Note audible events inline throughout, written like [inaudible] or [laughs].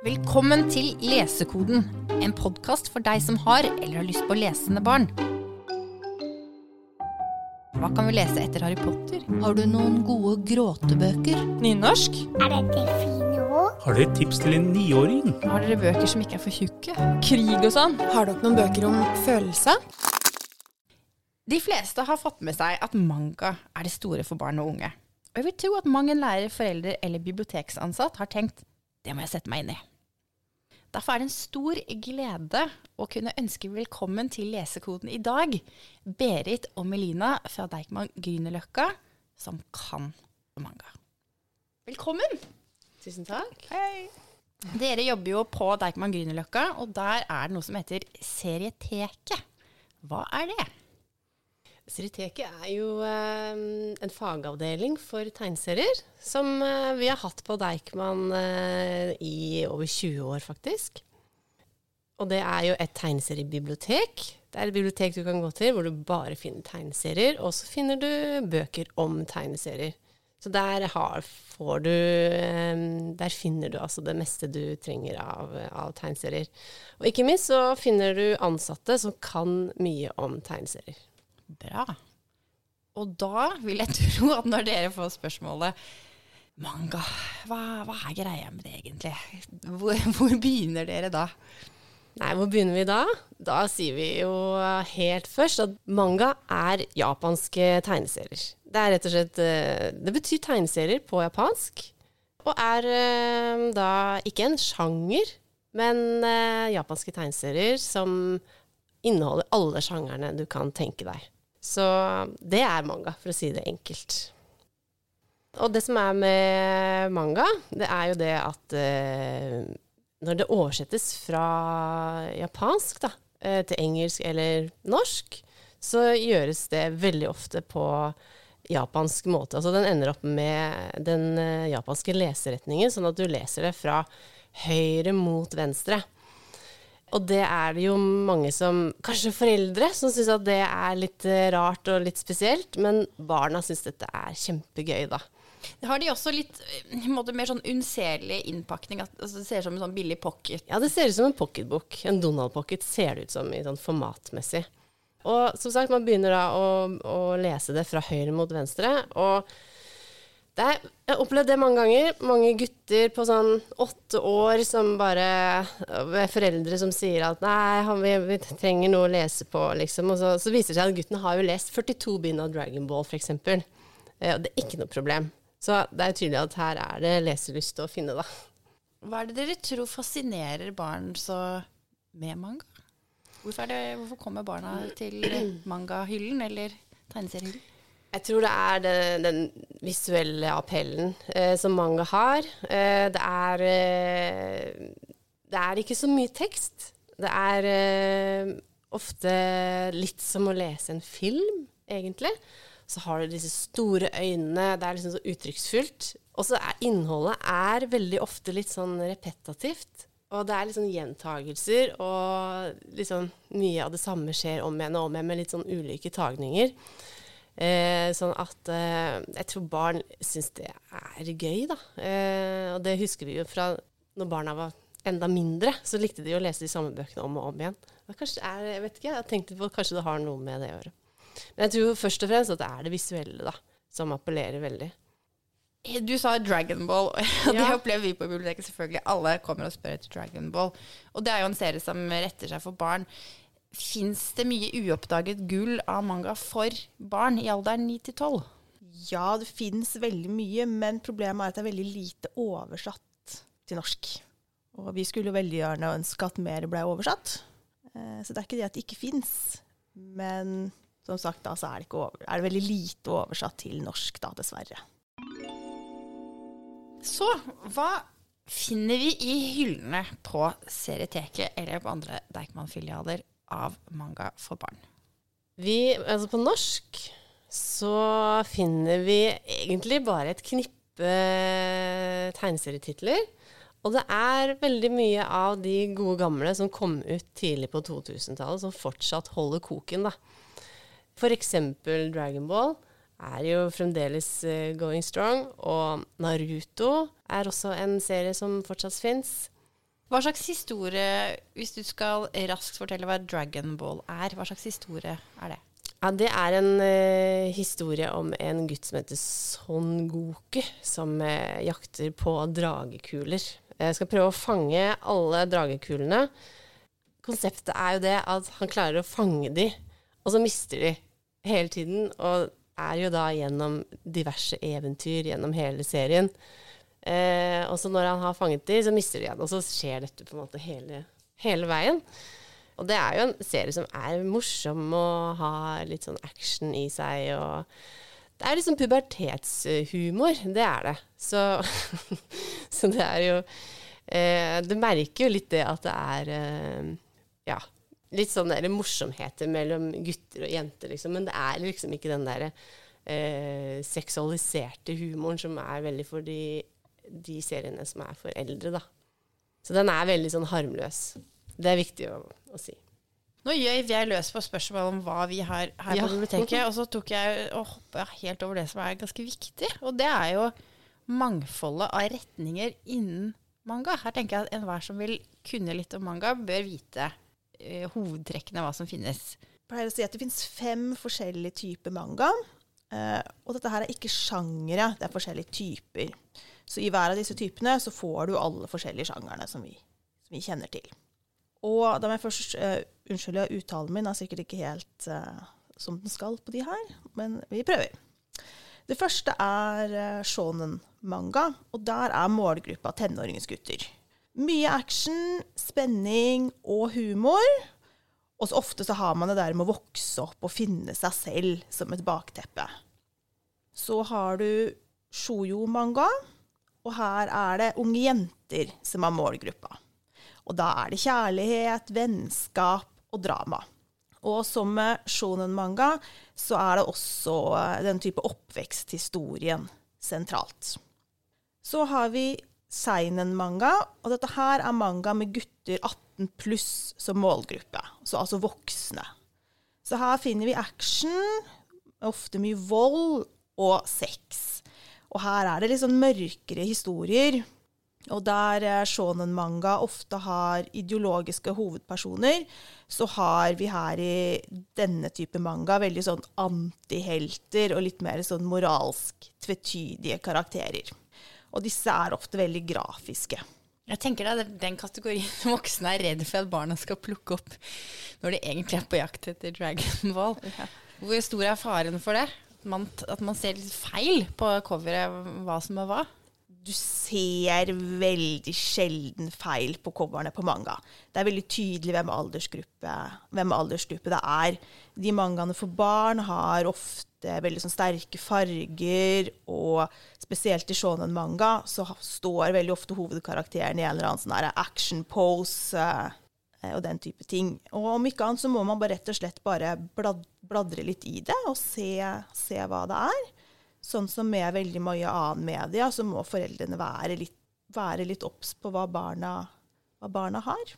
Velkommen til Lesekoden, en podkast for deg som har eller har lyst på lesende barn. Hva kan vi lese etter Harry Potter? Har du noen gode gråtebøker? Nynorsk? Er dette fine ord? Har dere et tips til en niåring? Har dere bøker som ikke er for tjukke? Krig og sånn? Har dere noen bøker om følelse? De fleste har fått med seg at manga er det store for barn og unge. Og jeg vil tro at mange lærere, foreldre eller biblioteksansatt har tenkt det må jeg sette meg inn i. Derfor er det en stor glede å kunne ønske velkommen til Lesekoden i dag, Berit og Melina fra Deichman Grünerløkka, som kan manga. Velkommen! Tusen takk. Hei. Dere jobber jo på Deichman Grünerløkka, og der er det noe som heter Serieteket. Hva er det? Serieteket er jo eh, en fagavdeling for tegneserier, som eh, vi har hatt på Deichman eh, i over 20 år, faktisk. Og det er jo et tegneseriebibliotek. Det er et bibliotek du kan gå til hvor du bare finner tegneserier, og så finner du bøker om tegneserier. Så der har, du eh, Der finner du altså det meste du trenger av, av tegneserier. Og ikke minst så finner du ansatte som kan mye om tegneserier. Bra. Og da vil jeg tro at når dere får spørsmålet Manga, hva, hva er greia med det egentlig? Hvor, hvor begynner dere da? Nei, hvor begynner vi da? Da sier vi jo helt først at manga er japanske tegneserier. Det er rett og slett eh, Det betyr tegneserier på japansk. Og er eh, da ikke en sjanger, men eh, japanske tegneserier som inneholder alle sjangerne du kan tenke deg. Så det er manga, for å si det enkelt. Og det som er med manga, det er jo det at eh, når det oversettes fra japansk da, eh, til engelsk eller norsk, så gjøres det veldig ofte på japansk måte. Altså den ender opp med den eh, japanske leseretningen, sånn at du leser det fra høyre mot venstre. Og det er det jo mange som, kanskje foreldre, som syns at det er litt eh, rart og litt spesielt, men barna syns dette er kjempegøy, da. Har de også litt eh, måte, mer sånn unnselig innpakning? At, altså, det ser ut som en sånn billig pocket? Ja, det ser ut som en pocketbok. En Donald Pocket ser det ut som i sånn formatmessig. Og som sagt, man begynner da å, å lese det fra høyre mot venstre. Og er, jeg har opplevd det mange ganger. Mange gutter på sånn åtte år som bare Med foreldre som sier at nei, vi, vi trenger noe å lese på, liksom. Og så, så viser det seg at guttene har jo lest 42 bind av Dragon Ball, f.eks. Eh, og det er ikke noe problem. Så det er tydelig at her er det leselyst å finne, da. Hva er det dere tror fascinerer barn så med manga? Hvorfor, det, hvorfor kommer barna til mangahyllen eller tegneseriehyllen? Jeg tror det er den, den visuelle appellen eh, som manga har. Eh, det er eh, Det er ikke så mye tekst. Det er eh, ofte litt som å lese en film, egentlig. Så har du disse store øynene. Det er liksom så uttrykksfullt. Og så er innholdet er veldig ofte litt sånn repetativt. Og det er sånn gjentagelser, og liksom mye av det samme skjer om igjen og om igjen med litt sånn ulike tagninger. Eh, sånn at eh, jeg tror barn syns det er gøy, da. Eh, og det husker vi jo fra når barna var enda mindre, så likte de å lese de samme bøkene om og om igjen. Kanskje er, jeg vet ikke, jeg tenkte på kanskje det har noe med det å gjøre. Men jeg tror først og fremst at det er det visuelle da, som appellerer veldig. Du sa Dragon Ball, [laughs] og det Ja. opplever vi på biblioteket selvfølgelig. Alle kommer og spør etter Dragon Ball. Og det er jo en serie som retter seg for barn. Fins det mye uoppdaget gull av manga for barn i alderen 9 til 12? Ja, det fins veldig mye, men problemet er at det er veldig lite oversatt til norsk. Og vi skulle jo veldig gjerne ønske at mer ble oversatt. Eh, Så det er ikke det at det ikke fins. Men som sagt, da, så er det, over, er det veldig lite oversatt til norsk, da, dessverre. Så hva finner vi i hyllene på Serieteket eller på andre Deichman-filialer av manga for barn? Vi, altså på norsk så finner vi egentlig bare et knippe tegneserietitler. Og det er veldig mye av de gode gamle som kom ut tidlig på 2000-tallet, som fortsatt holder koken, da. For eksempel Dragon Ball er jo fremdeles eh, going strong, og Naruto er også en serie som fortsatt fins. Hva slags historie, hvis du skal raskt fortelle hva Dragon Ball er, hva slags historie er det? Ja, Det er en uh, historie om en gutt som heter Son Goku, som uh, jakter på dragekuler. Jeg skal prøve å fange alle dragekulene. Konseptet er jo det at han klarer å fange de, og så mister de hele tiden. Og er jo da gjennom diverse eventyr gjennom hele serien. Eh, og så når han har fanget de, så mister de igjen. Og så skjer dette på en måte hele, hele veien. Og det er jo en serie som er morsom og har litt sånn action i seg. og det er liksom pubertetshumor, det er det. Så, [laughs] så det er jo eh, Du merker jo litt det at det er eh, ja, litt sånn der morsomheter mellom gutter og jenter, liksom. Men det er liksom ikke den derre eh, seksualiserte humoren som er veldig for de, de seriene som er for eldre, da. Så den er veldig sånn harmløs. Det er viktig å, å si. Nå gjør jeg løs på spørsmål om hva vi har her Ja. på biblioteket, og så tok jeg og hoppa helt over det som er ganske viktig, og det er jo mangfoldet av retninger innen manga. Her tenker jeg at enhver som vil kunne litt om manga, bør vite eh, hovedtrekkene av hva som finnes. Jeg pleier å si at det finnes fem forskjellige typer manga. eh, og dette her er ikke sjangere, det er forskjellige typer. Så i hver av disse typene så får du alle forskjellige sjangerne som vi, som vi kjenner til. Og da må jeg først uh, unnskylde, uttalen min er sikkert ikke helt uh, som den skal på de her, men vi prøver. Det første er uh, shonen-manga, og der er målgruppa tenåringsgutter. Mye action, spenning og humor. Og så ofte så har man det der med å vokse opp og finne seg selv som et bakteppe. Så har du shoujo-manga, og her er det unge jenter som er målgruppa. Og da er det kjærlighet, vennskap og drama. Og som med shonen-manga så er det også eh, den type oppveksthistorien sentralt. Så har vi seinen-manga, og dette her er manga med gutter 18 pluss som målgruppe, så altså voksne. Så her finner vi action, ofte mye vold og sex. Og her er det litt sånn mørkere historier. Og der eh, shonen-manga ofte har ideologiske hovedpersoner, så har vi her i denne type manga veldig sånn antihelter og litt mer sånn moralsk tvetydige karakterer. Og disse er ofte veldig grafiske. Jeg tenker da, den- Den kategorien [laughs] voksne er redd for at barna skal plukke opp når de egentlig er på jakt etter Dragon Ball. Hvor stor er faren for det? Man, at man ser litt feil på coveret hva som er hva? du ser veldig sjelden feil på coverne på manga. Det er veldig tydelig hvem aldersgruppe, hvem aldersgruppe det er. De mangaene for barn har ofte veldig sånn sterke farger, og spesielt i shonen manga så står veldig ofte hovedkarakteren i en eller annen sånn action pose eh, og den type ting. Og om ikke annet så må man bare rett og slett bare bladre litt i det og se, se hva det er. Sånn som med veldig mye annen media, så må foreldrene være litt, være litt obs på hva barna, hva barna har.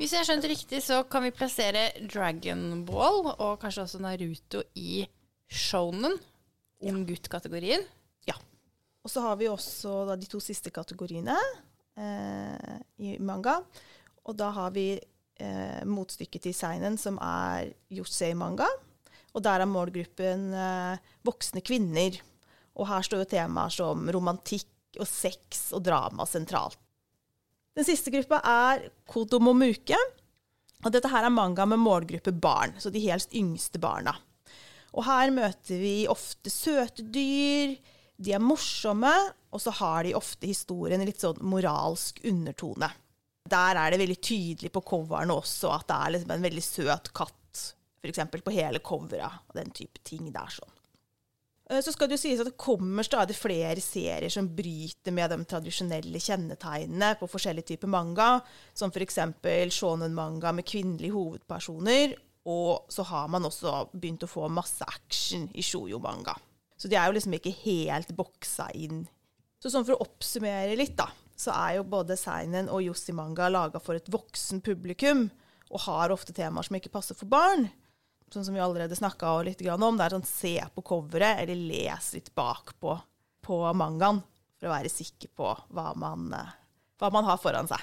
Hvis jeg har skjønt riktig, så kan vi plassere Dragon Ball og kanskje også Naruto i shonen, ung gutt-kategorien. Ja. Og så har vi også da, de to siste kategoriene eh, i manga. Og da har vi eh, motstykket til seinen, som er Yosei-manga. Og der er målgruppen eh, voksne kvinner. Og her står jo temaer som romantikk og sex og drama sentralt. Den siste gruppa er Kodomomuke. Og dette her er manga med målgruppe barn, så de helst yngste barna. Og her møter vi ofte søte dyr, de er morsomme, og så har de ofte historien i litt sånn moralsk undertone. Der er det veldig tydelig på coverne også at det er liksom en veldig søt katt, f.eks. på hele coveret, og den type ting der sånn. Eh, Så skal det jo sies at det kommer stadig flere serier som bryter med de tradisjonelle kjennetegnene på forskjellige typer manga, som f.eks. shonen-manga med kvinnelige hovedpersoner, og så har man også begynt å få masse action i shoujo-manga. Så de er jo liksom ikke helt boksa inn. Så sånn for å oppsummere litt, da, så er jo både seinen og Yossi-manga laga for et voksen publikum, og har ofte temaer som ikke passer for barn sånn som vi allerede snakka litt om, det er sånn se på coveret, eller les litt bakpå på mangaen, for å være sikker på hva man, eh, hva man har foran seg.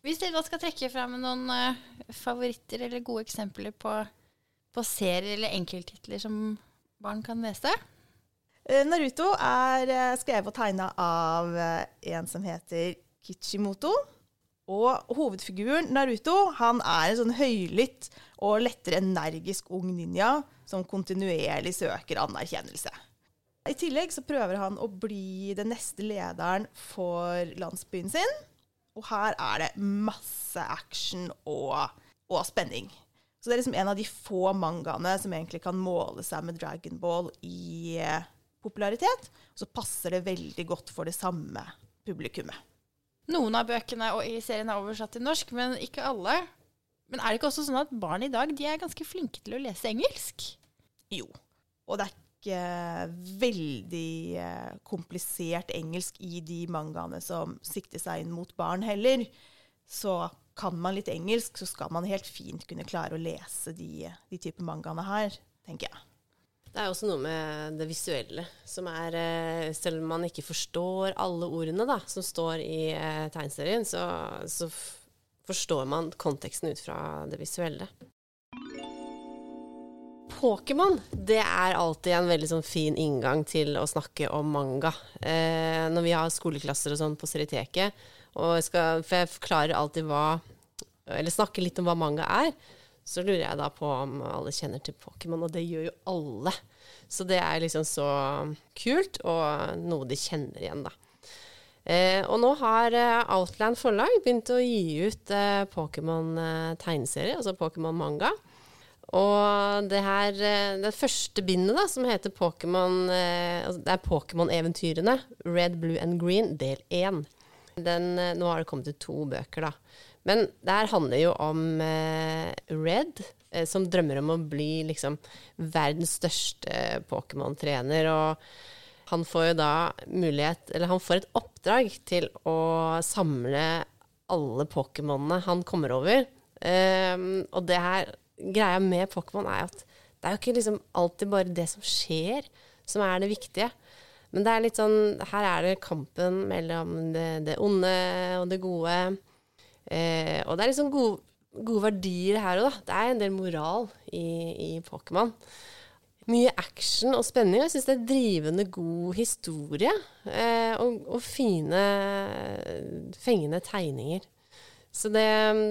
Hvis dere da skal trekke fram noen eh, favoritter eller gode eksempler på, på serier eller enkelttitler som barn kan lese? Eh, Naruto er eh, skrevet og tegna av eh, en som heter Kichimoto. Og hovedfiguren Naruto han er en sånn høylytt og lettere energisk ung ninja som kontinuerlig søker anerkjennelse. I tillegg så prøver han å bli den neste lederen for landsbyen sin. Og her er det masse action og, og spenning. Så det er liksom en av de få mangaene som egentlig kan måle seg med Dragon Ball i popularitet. Og så passer det veldig godt for det samme publikummet. Noen av bøkene og i serien er oversatt til norsk, men ikke alle. Men er det ikke også sånn at barn i dag de er ganske flinke til å lese engelsk? Jo. Og det er ikke veldig eh, komplisert engelsk i de mangaene som sikter seg inn mot barn heller. Så kan man litt engelsk, så skal man helt fint kunne klare å lese de, de type mangaene her, tenker jeg. Det er også noe med det visuelle som er eh, Selv om man ikke forstår alle ordene da, som står i tegnserien, så, så forstår man konteksten ut fra det visuelle. Pokémon det er alltid en veldig sånn fin inngang til å snakke om manga. Eh, når vi har skoleklasser og sånn på Serieteket, for jeg forklarer alltid hva Eller snakker litt om hva manga er, så lurer jeg da på om alle kjenner til Pokémon, og det gjør jo alle. Så det er liksom så kult, og noe de kjenner igjen, da. Eh, og nå har eh, Outland forlag begynt å gi ut eh, Pokémon-tegneserie, altså Pokémon manga. Og det her, eh, det første bindet da, som heter Pokémon eh, altså Det er Pokémon-eventyrene, Red, Blue and Green, del 1. Den, eh, nå har det kommet ut to bøker, da. Men det her handler jo om eh, Red, eh, som drømmer om å bli liksom verdens største eh, Pokémon-trener. Og han får jo da mulighet Eller han får et oppdrag til å samle alle Pokémonene han kommer over. Ehm, og det her Greia med Pokémon er at det er jo ikke liksom alltid bare det som skjer, som er det viktige. Men det er litt sånn Her er det kampen mellom det, det onde og det gode. Eh, og det er liksom gode, gode verdier her òg, da. Det er en del moral i, i Pokémon. Mye action og spenning. Jeg syns det er drivende god historie. Eh, og, og fine, fengende tegninger. Så det,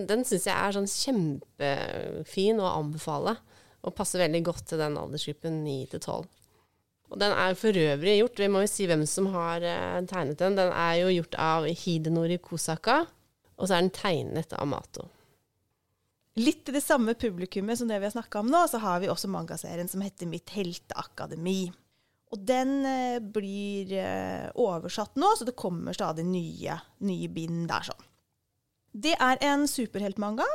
den syns jeg er sånn kjempefin å anbefale. Og passer veldig godt til den aldersgruppen 9 til 12. Og den er for øvrig gjort, vi må jo si hvem som har eh, tegnet den. Den er jo gjort av Hidenori Kosaka, og så er den tegnet av Mato. Litt til det samme publikummet som det vi har snakka om nå, så har vi også mangaserien som heter Mitt helteakademi. Og den eh, blir eh, oversatt nå, så det kommer stadig nye, nye bind der sånn. Det er en superheltmanga,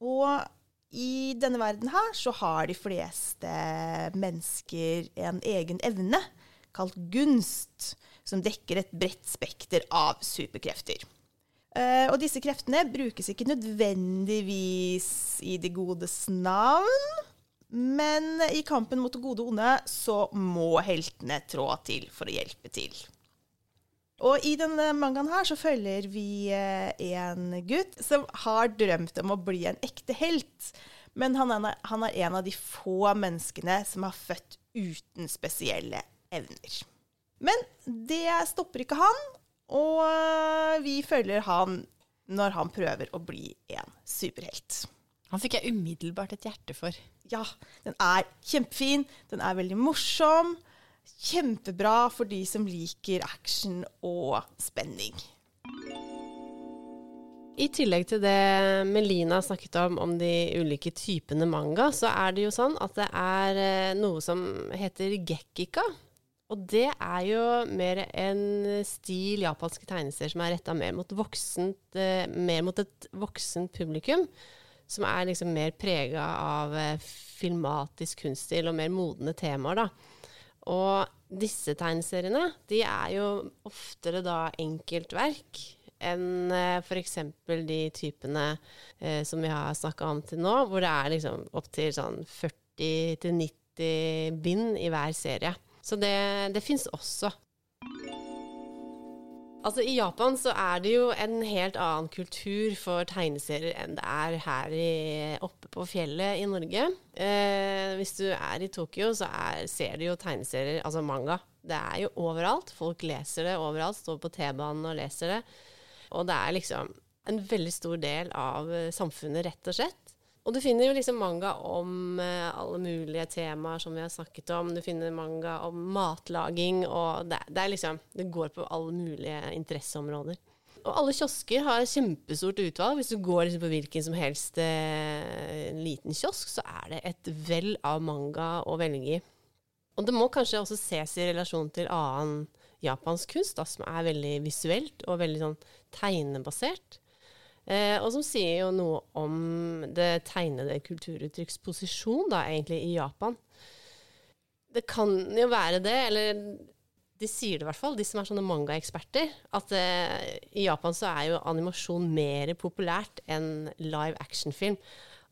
og i denne verden her så har de fleste mennesker en egen evne kalt gunst, som dekker et bredt spekter av superkrefter. Eh, og disse kreftene brukes ikke nødvendigvis i det godes navn, men i kampen mot det gode og onde så må heltene trå til for å hjelpe til. Og i denne mangaen her så følger vi eh, en gutt som har drømt om å bli en ekte helt. Men han er, han er en av de få menneskene som har født uten spesielle evner. Men det stopper ikke han, og eh, vi følger han når han prøver å bli en superhelt. Han fikk jeg umiddelbart et hjerte for. Ja, den er kjempefin, den er veldig morsom. Kjempebra for de som liker action og spenning. I tillegg til det Melina snakket om, om de ulike typene manga, så er det jo sånn at det er eh, noe som heter gekkika. Og det er jo mer en stil japanske tegneserier som er retta mer eh, mer mot et voksent publikum. Som er liksom mer prega av eh, filmatisk kunststil og mer modne temaer, da. Og disse tegneseriene, de er jo oftere da enkeltverk enn eh, f.eks. de typene eh, som vi har snakka om til nå, hvor det er liksom opptil sånn 40-90 bind i hver serie. Så det, det fins også. Altså I Japan så er det jo en helt annen kultur for tegneserier enn det er her i, oppe på fjellet i Norge. Eh, hvis du er i Tokyo, så er, ser du jo tegneserier, altså manga. Det er jo overalt. Folk leser det overalt. Står på T-banen og leser det. Og det er liksom en veldig stor del av eh, samfunnet, rett og slett. Og du finner jo liksom manga om eh, alle mulige temaer som vi har snakket om. Du finner manga om matlaging, og det, det liksom Det går på alle mulige interesseområder. Og alle kiosker har kjempestort utvalg. Hvis du går liksom på hvilken som helst eh, liten kiosk, så er det et vell av manga å velge i. Og det må kanskje også ses i relasjon til annen japansk kunst, da, som er veldig visuelt og veldig sånn tegnebasert. Eh, og som sier jo noe om det tegnede kulturuttrykks posisjon, da, egentlig, i Japan. Det kan jo være det, eller de sier det i hvert fall, de som er sånne manga-eksperter, at eh, i Japan så er jo animasjon mer populært enn live action-film.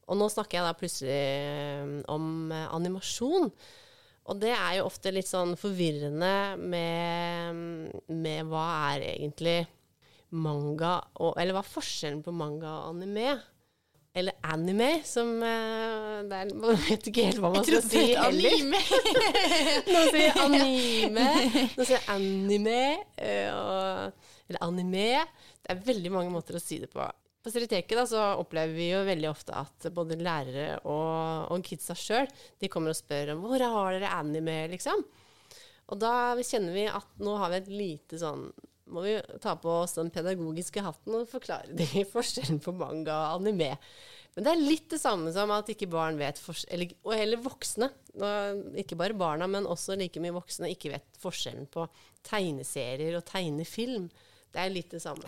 Og nå snakker jeg da plutselig eh, om eh, animasjon. Og det er jo ofte litt sånn forvirrende med, med hva er egentlig manga og Eller hva er forskjellen på manga og anime? Eller anime, som uh, det er, Man vet ikke helt hva man skal si heller. [laughs] Noen sier anime, [laughs] noen sier anime, uh, og, eller anime. Det er veldig mange måter å si det på. På så opplever vi jo veldig ofte at både lærere og, og kidsa sjøl kommer og spør om hvor har dere anime, liksom. Og da kjenner vi at nå har vi et lite sånn må vi ta på oss den pedagogiske hatten og forklare de [laughs] forskjellen på manga og anime. Men det er litt det samme som at ikke barn vet eller, Og heller voksne, ikke bare barna, men også like mye voksne, ikke vet forskjellen på tegneserier og tegnefilm. Det er litt det samme.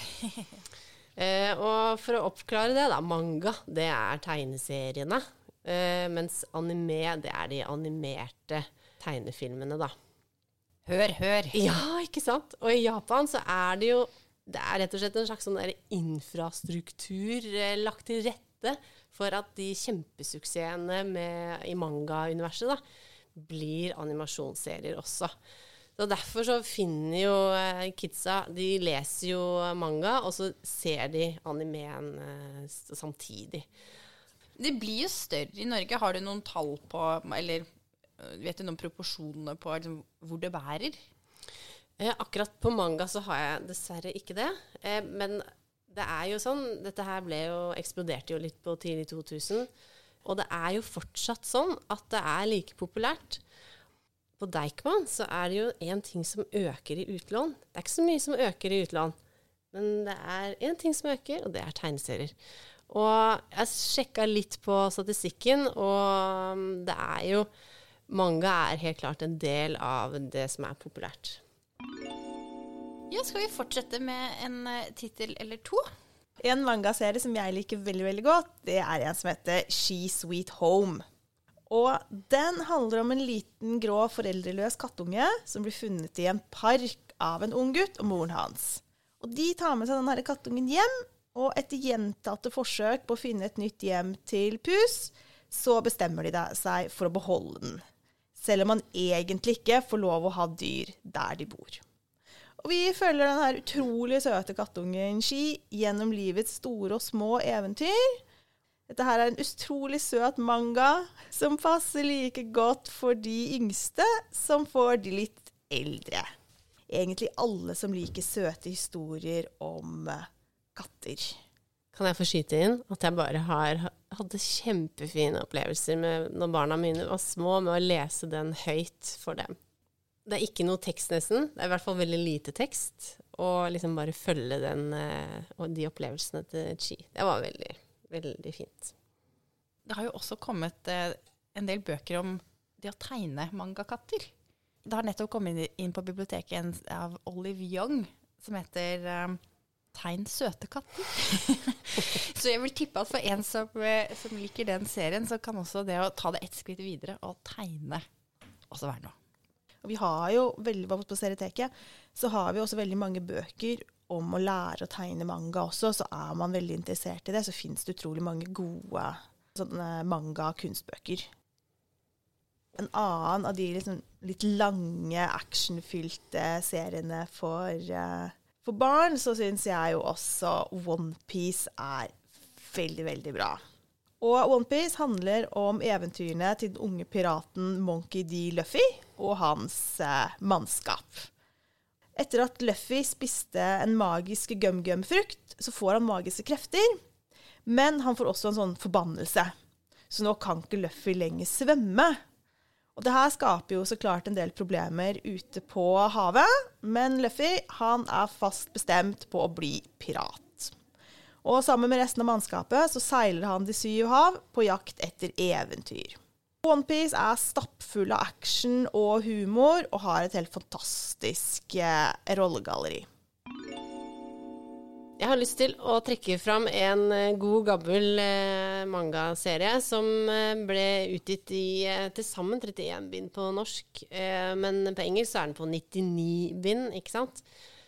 [laughs] eh, og for å oppklare det, da. Manga, det er tegneseriene. Eh, mens anime, det er de animerte tegnefilmene, da. Hør, hør. Ja, ikke sant? Og i Japan så er det jo det er rett og slett en slags sånn infrastruktur eh, lagt til rette for at de kjempesuksessene med, i manga-universet da, blir animasjonsserier også. Så Derfor så finner jo eh, kidsa De leser jo manga, og så ser de animeen eh, samtidig. Det blir jo større i Norge. Har du noen tall på Eller Vet du noen proporsjoner på liksom, hvor det bærer? Eh, akkurat på manga så har jeg dessverre ikke det. Eh, men det er jo sånn Dette her ble jo, eksploderte jo litt på tidlig 2000. Og det er jo fortsatt sånn at det er like populært. På Deichman så er det jo én ting som øker i utlån. Det er ikke så mye som øker i utlån, men det er én ting som øker, og det er tegneserier. Og jeg sjekka litt på statistikken, og mm, det er jo manga er helt klart en del av det som er populært. Ja, Skal vi fortsette med en uh, tittel eller to? En mangaserie som jeg liker veldig veldig godt, det er en som heter She Sweet Home. Og den handler om en liten grå foreldreløs kattunge som blir funnet i en park av en ung gutt og moren hans. Og De tar med seg denne kattungen hjem, og etter gjentatte forsøk på å finne et nytt hjem til Pus, så bestemmer de seg for å beholde den selv om man egentlig ikke får lov å ha dyr der de bor. Og vi følger denne utrolig søte kattungen Ski gjennom livets store og små eventyr. Dette her er en utrolig søt manga som passer like godt for de yngste som for de litt eldre. Egentlig alle som liker søte historier om eh, katter. Kan jeg få skyte inn at jeg bare har hatt kjempefine opplevelser med, når barna mine var små, med å lese den høyt for dem. Det er ikke noe tekst, nesten. Det er i hvert fall veldig lite tekst. Og liksom bare følge den eh, og de opplevelsene til Chi. Det var veldig, veldig fint. Det har jo også kommet eh, en del bøker om det å tegne mangakatter. Det har nettopp kommet inn på biblioteket av Olive Young som heter um, tegn søte katter. [laughs] så jeg vil tippe at for en som, eh, som, liker den serien, så kan også det å ta det ett skritt videre og tegne også være noe. Og vi har jo veldig, På Serieteket så har vi også veldig mange bøker om å lære å tegne manga også. Så er man veldig interessert i det, så fins det utrolig mange gode manga-kunstbøker. En annen av de liksom litt lange, actionfylte seriene for uh, For barn så syns jeg jo også Onepiece er veldig, veldig bra. Og Onepiece handler om eventyrene til den unge piraten Monkey D. Luffy og hans eh, mannskap. Etter at Luffy spiste en magisk gum-gum-frukt, så får han magiske krefter. Men han får også en sånn forbannelse. Så nå kan ikke Luffy lenger svømme. Og det her skaper jo så klart en del problemer ute på havet, men Luffy han er fast bestemt på å bli pirat. Og sammen med resten av mannskapet så seiler han de syv hav på jakt etter eventyr. Onepiece er stappfull av action og humor og har et helt fantastisk eh, rollegalleri. Jeg har lyst til å trekke fram en eh, god, gammel eh, mangaserie som eh, ble utgitt i til sammen 31 bind på norsk. Men på engelsk er den på 99 bind, ikke sant?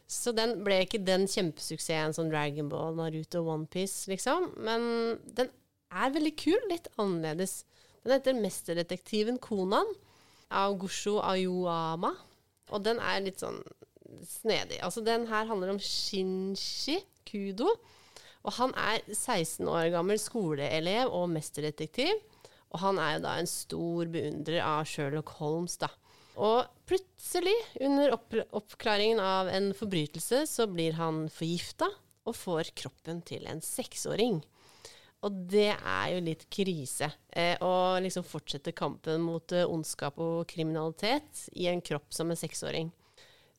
Så den ble ikke den kjempesuksessen som Dragon Ball, Naruto og Onepiece, liksom. Men den er veldig kul, litt annerledes. Den heter Mesterdetektiven Konan av Gosho Ayoama. Og den er litt sånn snedig. Altså, den her handler om Shinshi Kudo. Og han er 16 år gammel skoleelev og mesterdetektiv. Og han er jo da en stor beundrer av Sherlock Holmes, da. Og plutselig, under opp oppklaringen av en forbrytelse, så blir han forgifta og får kroppen til en seksåring. Og det er jo litt krise. Eh, å liksom fortsette kampen mot eh, ondskap og kriminalitet i en kropp som en seksåring.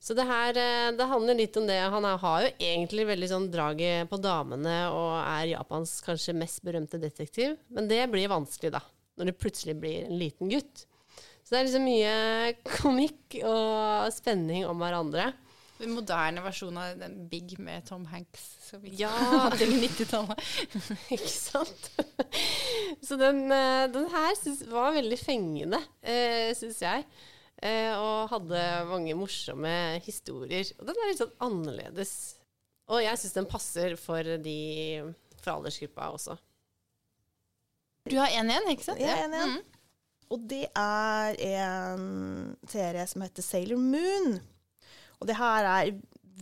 Så det her eh, det handler litt om det. Han har jo egentlig veldig sånn draget på damene og er Japans kanskje mest berømte detektiv, men det blir vanskelig, da. Når det plutselig blir en liten gutt. Så det er liksom mye [laughs] komikk og spenning om hverandre. Den moderne versjonen av den Big med Tom Hanks. Som vi Ja. [laughs] hadde i 90-tallet. [laughs] Ikke sant? Så den, eh, den her synes, var veldig fengende, uh, syns jeg. Eh, og hadde mange morsomme historier. Og den er litt sånn annerledes. Og jeg syns den passer for de fra aldersgruppa også. Du har én igjen, ikke sant? Jeg én igjen. Og det er en serie som heter Sailor Moon. Og det her er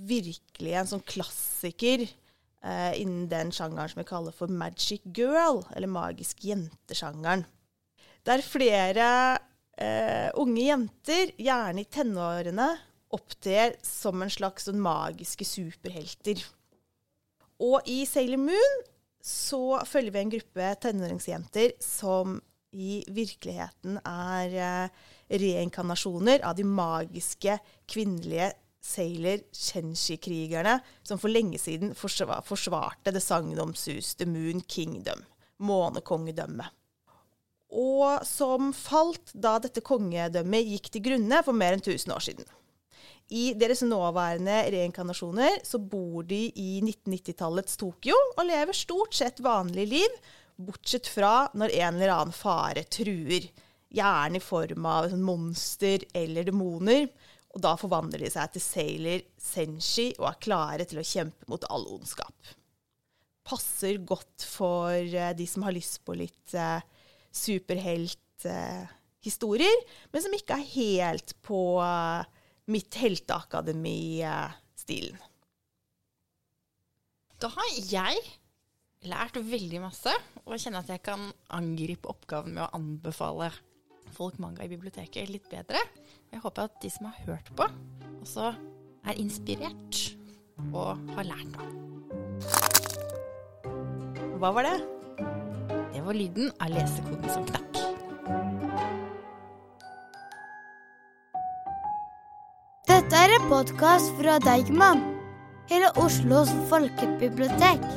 virkelig en sånn klassiker eh, innen den sjangeren som vi kaller for magic girl, eller magisk jente-sjangeren. Det Der flere eh, unge jenter, gjerne i tenårene, opptrer som en slags sånn magiske superhelter. Og i Sailor Moon så følger vi en gruppe tenåringsjenter som i virkeligheten er eh, reinkarnasjoner av de magiske kvinnelige Sailor Chenshi-krigerne som for lenge siden forsva forsvarte det sagnomsuste Moon Kingdom, månekongedømmet. Og som falt da dette kongedømmet gikk til grunne for mer enn 1000 år siden. I deres nåværende reinkarnasjoner så bor de i 1990-tallets Tokyo og lever stort sett vanlig liv, bortsett fra når en eller annen fare truer. Gjerne i form av monster eller demoner. Og da forvandler de seg til Sailor Senshi og er klare til å kjempe mot all ondskap. Passer godt for eh, de som har lyst på litt eh, superhelthistorier, men som ikke er helt på eh, mitt helteakademi-stilen. Da har jeg lært veldig masse, og kjenner at jeg kan angripe oppgaven med å anbefale folk manga i biblioteket litt bedre. Jeg håper at de som har hørt på, også er inspirert og har lært noe. Hva var det? Var lyden av lesekoden som knakk. Dette er en podkast fra Deigman, hele Oslos folkebibliotek.